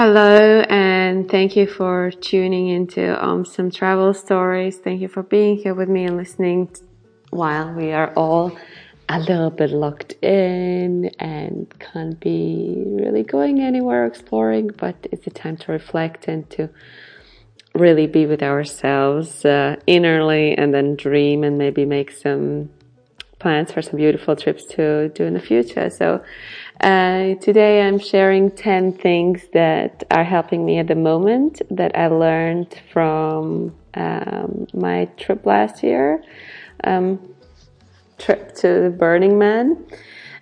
Hello, and thank you for tuning into um, some travel stories. Thank you for being here with me and listening while we are all a little bit locked in and can't be really going anywhere exploring, but it's a time to reflect and to really be with ourselves uh, innerly and then dream and maybe make some plans for some beautiful trips to do in the future. So uh, today I'm sharing 10 things that are helping me at the moment that I learned from um, my trip last year, um, trip to the Burning Man.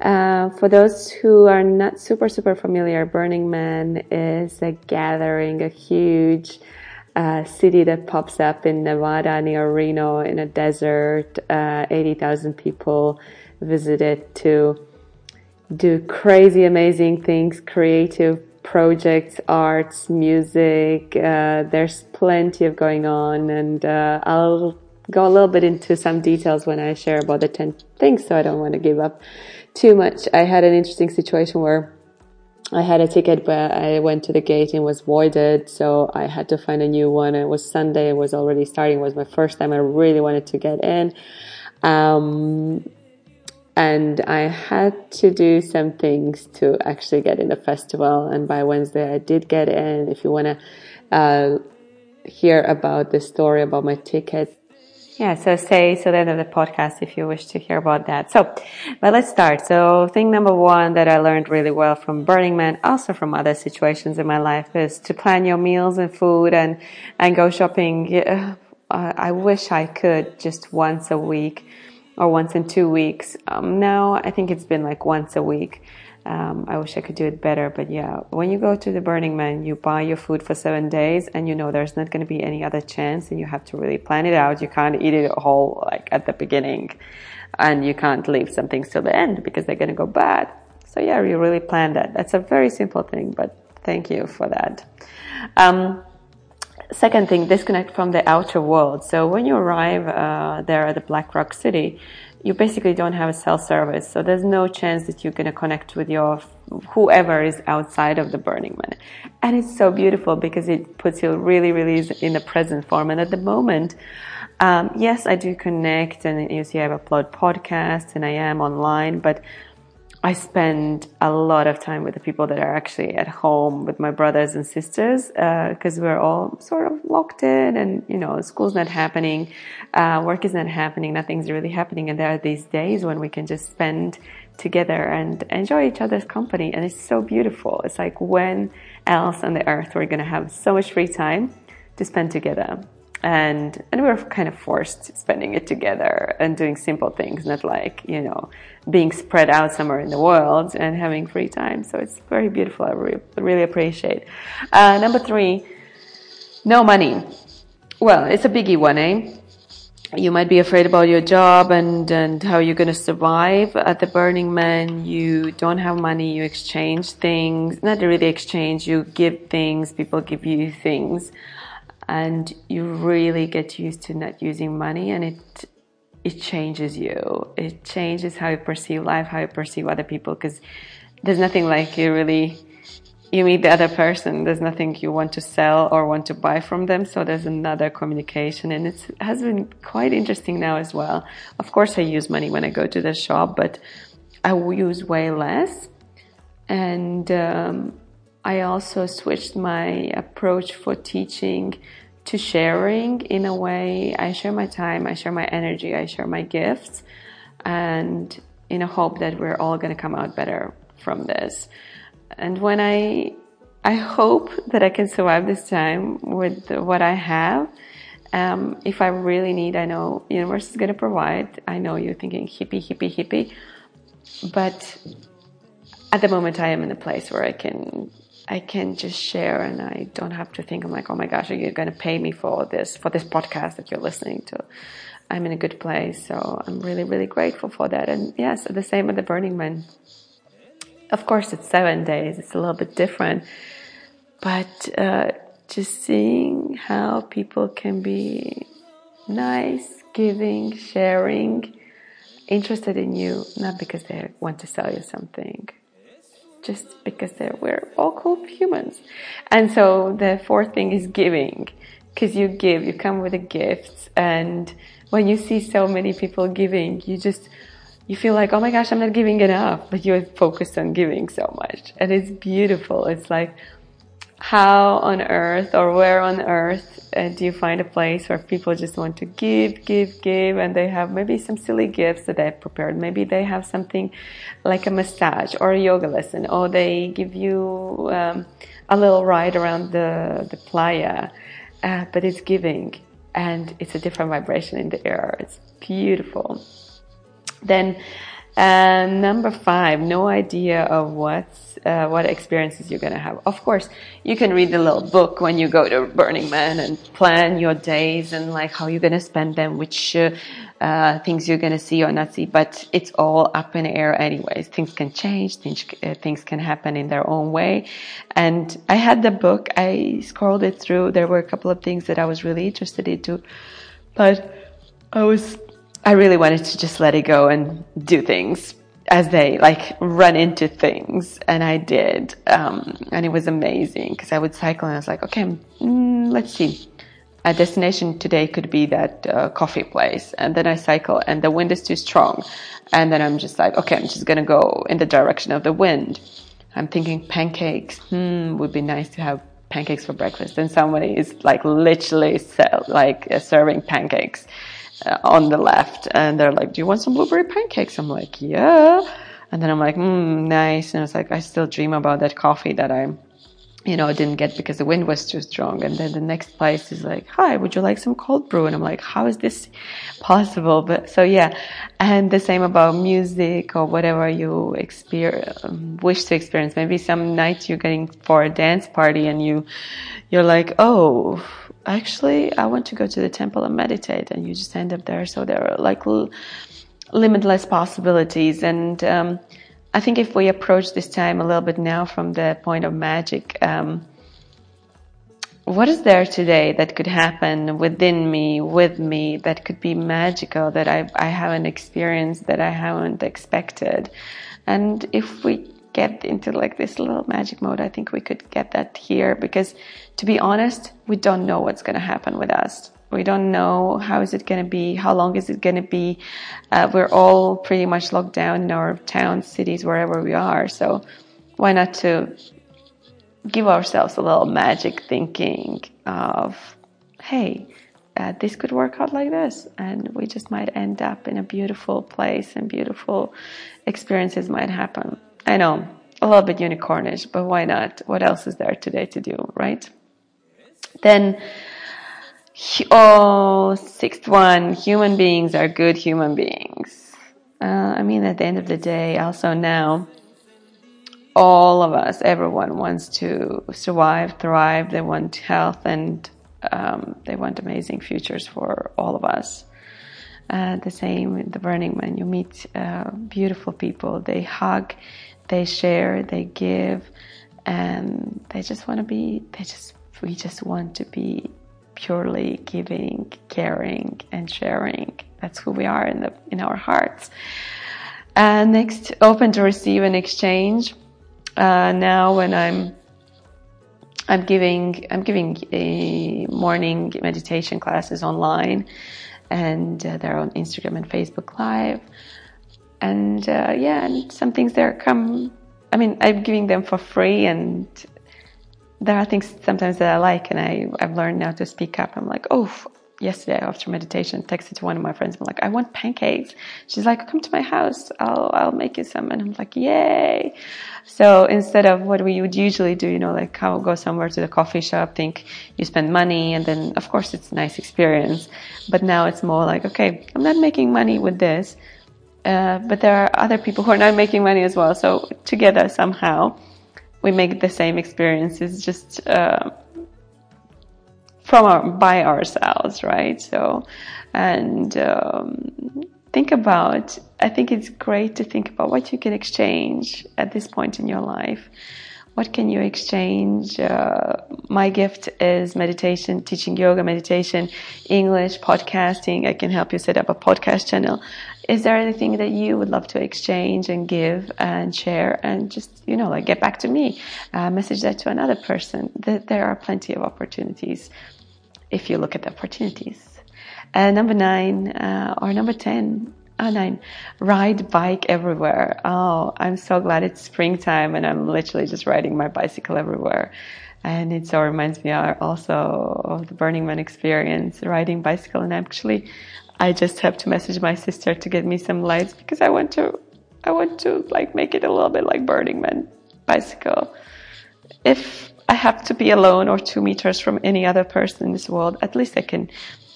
Uh, for those who are not super, super familiar, Burning Man is a gathering, a huge uh, city that pops up in Nevada near Reno in a desert. Uh, 80,000 people visit it to do crazy, amazing things, creative projects, arts, music. Uh, there's plenty of going on, and uh, I'll go a little bit into some details when I share about the 10 things, so I don't want to give up too much. I had an interesting situation where I had a ticket, but I went to the gate and was voided, so I had to find a new one. It was Sunday, it was already starting, it was my first time. I really wanted to get in. Um, and I had to do some things to actually get in the festival. And by Wednesday, I did get in. If you want to uh, hear about the story about my ticket, yeah, so stay till the end of the podcast if you wish to hear about that. So, but let's start. So, thing number one that I learned really well from Burning Man, also from other situations in my life, is to plan your meals and food and and go shopping. I wish I could just once a week or once in two weeks. Um, now I think it's been like once a week. Um, I wish I could do it better, but yeah, when you go to the Burning Man, you buy your food for seven days and you know there's not going to be any other chance and you have to really plan it out. You can't eat it whole like at the beginning and you can't leave some things till the end because they're going to go bad. So yeah, you really plan that. That's a very simple thing, but thank you for that. Um, second thing, disconnect from the outer world. So when you arrive uh, there at the Black Rock City, you basically don't have a cell service. So there's no chance that you're going to connect with your whoever is outside of the Burning Man. And it's so beautiful because it puts you really, really in the present form. And at the moment, um, yes, I do connect and you see I upload podcasts and I am online, but I spend a lot of time with the people that are actually at home with my brothers and sisters because uh, we're all sort of locked in and you know school's not happening uh, work is not happening nothing's really happening. And there are these days when we can just spend together and enjoy each other's company. And it's so beautiful. It's like when else on the earth we're going to have so much free time to spend together and and we were kind of forced spending it together and doing simple things, not like you know being spread out somewhere in the world and having free time. So it's very beautiful. I really, really appreciate. Uh, number three, no money. Well, it's a biggie one, eh? You might be afraid about your job and, and how you're going to survive at the Burning Man. You don't have money. You exchange things. Not really exchange. You give things. People give you things and you really get used to not using money and it it changes you. It changes how you perceive life how you perceive other people because there's nothing like you really you meet the other person. There's nothing you want to sell or want to buy from them so there's another communication and it has been quite interesting now as well. Of course i use money when i go to the shop but i use way less. And um, I also switched my approach for teaching to sharing in a way. I share my time, I share my energy, I share my gifts, and in a hope that we're all going to come out better from this. And when I, I hope that I can survive this time with what I have. Um, if I really need, I know universe is going to provide. I know you're thinking hippie, hippie, hippie, but at the moment I am in a place where I can I can just share and I don't have to think I'm like, oh my gosh, are you going to pay me for this, for this podcast that you're listening to? I'm in a good place. So I'm really, really grateful for that. And yes, the same with the Burning Man. Of course, it's seven days. It's a little bit different, but, uh, just seeing how people can be nice, giving, sharing, interested in you, not because they want to sell you something just because we're all cool humans. And so the fourth thing is giving, because you give, you come with a gift, and when you see so many people giving, you just you feel like, oh my gosh, I'm not giving enough, but you're focused on giving so much, and it's beautiful. It's like how on earth or where on earth uh, do you find a place where people just want to give, give, give, and they have maybe some silly gifts that they've prepared. Maybe they have something like a massage or a yoga lesson, or they give you um, a little ride around the the playa, uh, but it's giving and it's a different vibration in the air. It's beautiful. Then uh, number five, no idea of what's, uh, what experiences you're going to have. Of course, you can read the little book when you go to Burning Man and plan your days and like how you're going to spend them, which uh, uh, things you're going to see or not see, but it's all up in air anyways. Things can change, things, uh, things can happen in their own way. And I had the book, I scrolled it through. There were a couple of things that I was really interested into, but I was I really wanted to just let it go and do things as they like run into things and I did um, and it was amazing because I would cycle and I was like okay mm, let's see. A destination today could be that uh, coffee place and then I cycle and the wind is too strong and then I'm just like okay I'm just gonna go in the direction of the wind. I'm thinking pancakes. Hmm would be nice to have pancakes for breakfast. And somebody is like literally sell, like uh, serving pancakes on the left and they're like, do you want some blueberry pancakes? I'm like, yeah. And then I'm like, mm, nice. And it's like, I still dream about that coffee that I, you know, didn't get because the wind was too strong. And then the next place is like, hi, would you like some cold brew? And I'm like, how is this possible? But so yeah. And the same about music or whatever you experience, um, wish to experience. Maybe some night you're getting for a dance party and you, you're like, oh, actually, I want to go to the temple and meditate, and you just end up there. So there are like limitless possibilities. And um, I think if we approach this time a little bit now from the point of magic, um, what is there today that could happen within me, with me, that could be magical, that I, I haven't experienced, that I haven't expected? And if we get into like this little magic mode, I think we could get that here because to be honest, we don't know what's going to happen with us. We don't know how is it going to be, how long is it going to be. Uh, we're all pretty much locked down in our towns, cities, wherever we are. So why not to give ourselves a little magic thinking of, hey, uh, this could work out like this, and we just might end up in a beautiful place, and beautiful experiences might happen. I know, a little bit unicornish, but why not? What else is there today to do, right? Then, oh, sixth one, human beings are good human beings. Uh, I mean, at the end of the day, also now, all of us, everyone wants to survive, thrive. They want health and um, they want amazing futures for all of us. Uh, the same with the Burning Man. You meet uh, beautiful people. They hug, they share, they give, and they just want to be. They just we just want to be purely giving, caring, and sharing. That's who we are in the in our hearts. Uh, next, open to receive and exchange. Uh, now, when I'm I'm giving I'm giving a morning meditation classes online, and uh, they're on Instagram and Facebook Live. And uh, yeah, and some things there come. I mean, I'm giving them for free, and there are things sometimes that I like, and I, I've learned now to speak up. I'm like, oh, yesterday after meditation, texted to one of my friends. I'm like, I want pancakes. She's like, come to my house. I'll, I'll make you some. And I'm like, yay. So instead of what we would usually do, you know, like I'll go somewhere to the coffee shop, think you spend money and then of course it's a nice experience. But now it's more like, okay, I'm not making money with this. Uh, but there are other people who are not making money as well. So together somehow we make the same experiences just uh, from our, by ourselves, right? So, and um, think about. I think it's great to think about what you can exchange at this point in your life. what can you exchange? Uh, my gift is meditation, teaching yoga, meditation, English, podcasting. I can help you set up a podcast channel. Is there anything that you would love to exchange and give and share and just, you know, like get back to me, uh, message that to another person? That there are plenty of opportunities if you look at the opportunities. Uh, number nine, uh, or number 10, oh nine, ride bike everywhere. Oh, I'm so glad it's springtime and I'm literally just riding my bicycle everywhere. And it so reminds me are also of the Burning Man experience, riding bicycle. And actually, I just have to message my sister to get me some lights because I want to, I want to like make it a little bit like Burning Man bicycle. If I have to be alone or two meters from any other person in this world, at least I can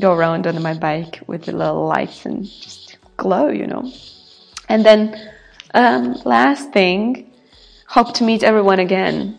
go around on my bike with the little lights and just glow, you know. And then, um, last thing, hope to meet everyone again.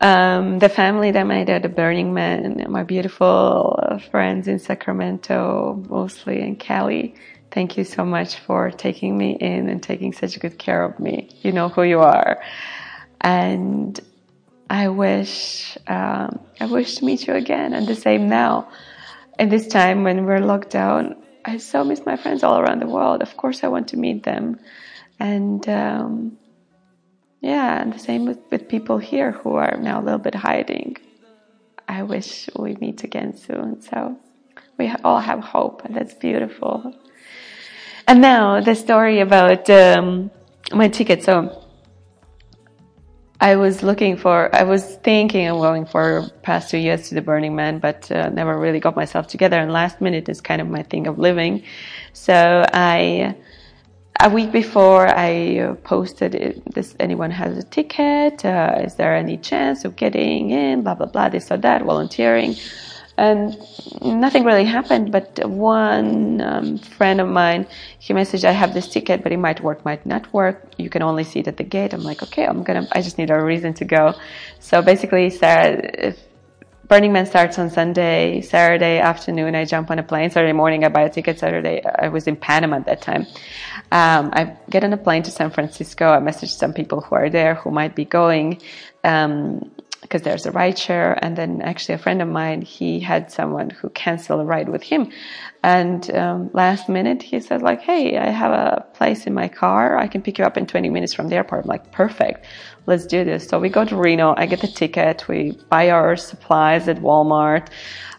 Um, the family that made it, the Burning Man, my beautiful friends in Sacramento, mostly, and Cali. Thank you so much for taking me in and taking such good care of me. You know who you are. And I wish, um, I wish to meet you again and the same now. And this time when we're locked down, I so miss my friends all around the world. Of course, I want to meet them. And um, yeah, and the same with, with people here who are now a little bit hiding. I wish we meet again soon. So we all have hope, and that's beautiful. And now the story about um, my ticket. So I was looking for, I was thinking of going for past two years to the Burning Man, but uh, never really got myself together. And last minute is kind of my thing of living. So I, a week before, I uh, posted, "Does anyone has a ticket? Uh, is there any chance of getting in? Blah blah blah. This or that. Volunteering." and nothing really happened. But one um, friend of mine, he messaged, "I have this ticket, but it might work, might not work. You can only see it at the gate." I'm like, "Okay, I'm gonna. I just need a reason to go." So basically, Sarah, Burning Man starts on Sunday. Saturday afternoon, I jump on a plane. Saturday morning, I buy a ticket. Saturday, I was in Panama at that time. Um, I get on a plane to San Francisco. I message some people who are there who might be going. Um, because there's a ride share. And then actually a friend of mine, he had someone who canceled a ride with him. And um, last minute, he said like, "Hey, I have a place in my car. I can pick you up in 20 minutes from the airport." I'm like, "Perfect, let's do this." So we go to Reno. I get the ticket. We buy our supplies at Walmart.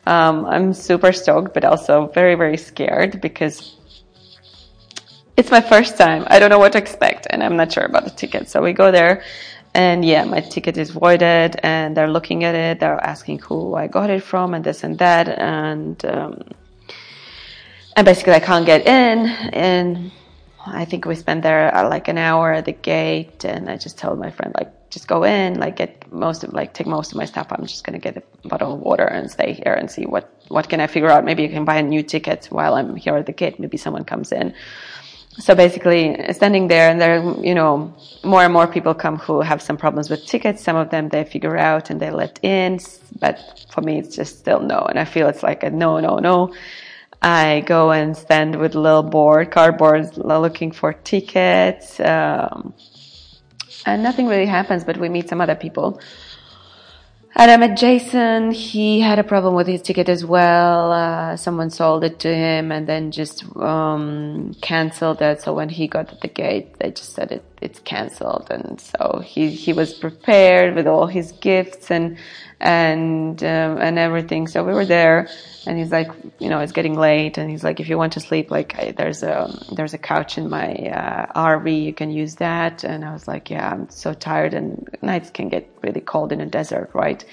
Um, I'm super stoked, but also very, very scared because it's my first time. I don't know what to expect, and I'm not sure about the ticket. So we go there. And yeah, my ticket is voided and they're looking at it. They're asking who I got it from and this and that. And, um, and basically I can't get in. And I think we spent there uh, like an hour at the gate. And I just told my friend, like, just go in, like get most of, like take most of my stuff. I'm just to get a bottle of water and stay here and see what, what can I figure out. Maybe I can buy a new ticket while I'm here at the gate. Maybe someone comes in so basically standing there and there you know more and more people come who have some problems with tickets. Some of them they figure out and they let in but for me it's just still no and i feel it's like a no no no. I go and stand with little board cardboard looking for tickets um, and nothing really happens but we meet some other people and I met Jason. He had a problem with his ticket as well. Uh, someone sold it to him and then just um, canceled it. So when he got at the gate, they just said it, it's canceled. And so he he was prepared with all his gifts and and um, and everything. So we were there, and he's like, you know, it's getting late, and he's like, if you want to sleep, like there's a there's a couch in my uh, RV, you can use that. And I was like, yeah, I'm so tired, and nights can get really cold in a desert, right?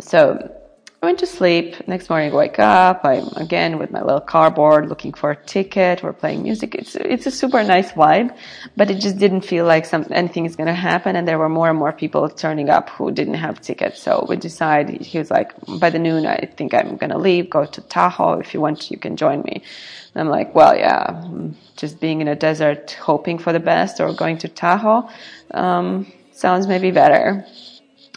So I went to sleep. Next morning, I wake up. I'm again with my little cardboard looking for a ticket. We're playing music. It's, it's a super nice vibe, but it just didn't feel like some, anything is going to happen. And there were more and more people turning up who didn't have tickets. So we decided, he was like, by the noon, I think I'm going to leave, go to Tahoe. If you want, you can join me. And I'm like, well, yeah, just being in a desert, hoping for the best or going to Tahoe, um, sounds maybe better.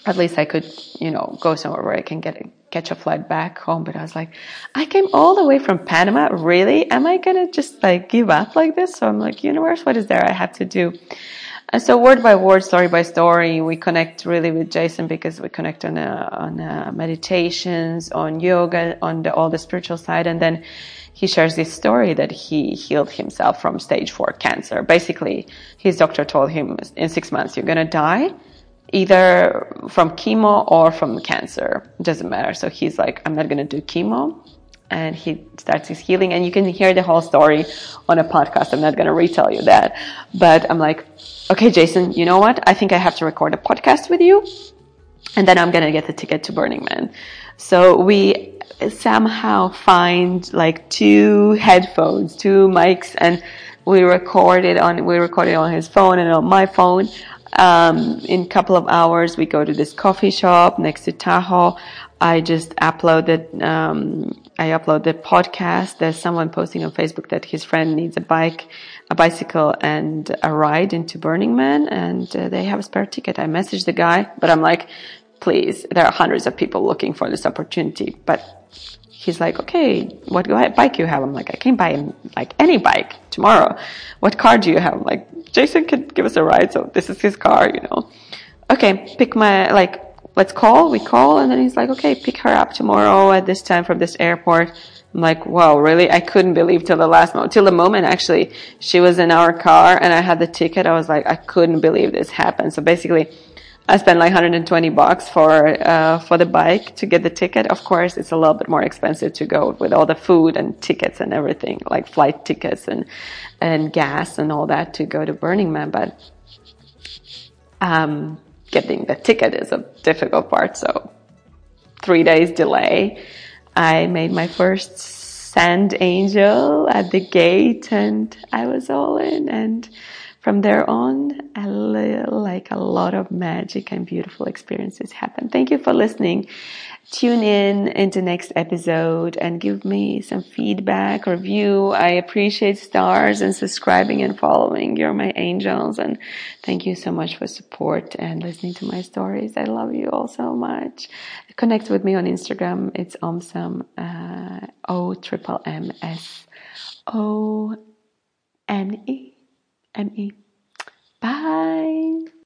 At least I could, you know, go somewhere where I can get catch a flight back home. But I was like, I came all the way from Panama. Really? Am I going to just like give up like this? So I'm like, universe, what is there I have to do? And so word by word, story by story, we connect really with Jason because we connect on uh, on uh, meditations, on yoga, on the, all the spiritual side, and then he shares this story that he healed himself from stage four cancer. Basically, his doctor told him in six months you're gonna die, either from chemo or from cancer. It doesn't matter. So he's like, I'm not gonna do chemo and he starts his healing and you can hear the whole story on a podcast. I'm not going to retell you that, but I'm like, okay, Jason, you know what? I think I have to record a podcast with you and then I'm going to get the ticket to Burning Man. So we somehow find like two headphones, two mics and we recorded on, we recorded on his phone and on my phone. Um, in a couple of hours, we go to this coffee shop next to Tahoe. I just uploaded, um, I upload the podcast. There's someone posting on Facebook that his friend needs a bike, a bicycle and a ride into Burning Man and uh, they have a spare ticket. I messaged the guy, but I'm like, please, there are hundreds of people looking for this opportunity, but he's like, okay, what bike you have? I'm like, I can buy like any bike tomorrow. What car do you have? I'm like, Jason could give us a ride. So this is his car, you know. Okay, pick my, like, let's call. We call, and then he's like, okay, pick her up tomorrow at this time from this airport. I'm like, wow, really? I couldn't believe till the last moment, till the moment actually she was in our car and I had the ticket. I was like, I couldn't believe this happened. So basically, I spent like 120 bucks for uh, for the bike to get the ticket. Of course, it's a little bit more expensive to go with all the food and tickets and everything, like flight tickets and and gas and all that to go to Burning Man. But um, getting the ticket is a difficult part. So three days delay. I made my first sand angel at the gate and I was all in and from there on, a like a lot of magic and beautiful experiences happen. Thank you for listening. Tune in into next episode and give me some feedback, review. I appreciate stars and subscribing and following. You're my angels and thank you so much for support and listening to my stories. I love you all so much. Connect with me on Instagram. It's omsam, uh, O triple M S O N E. M E. Bye.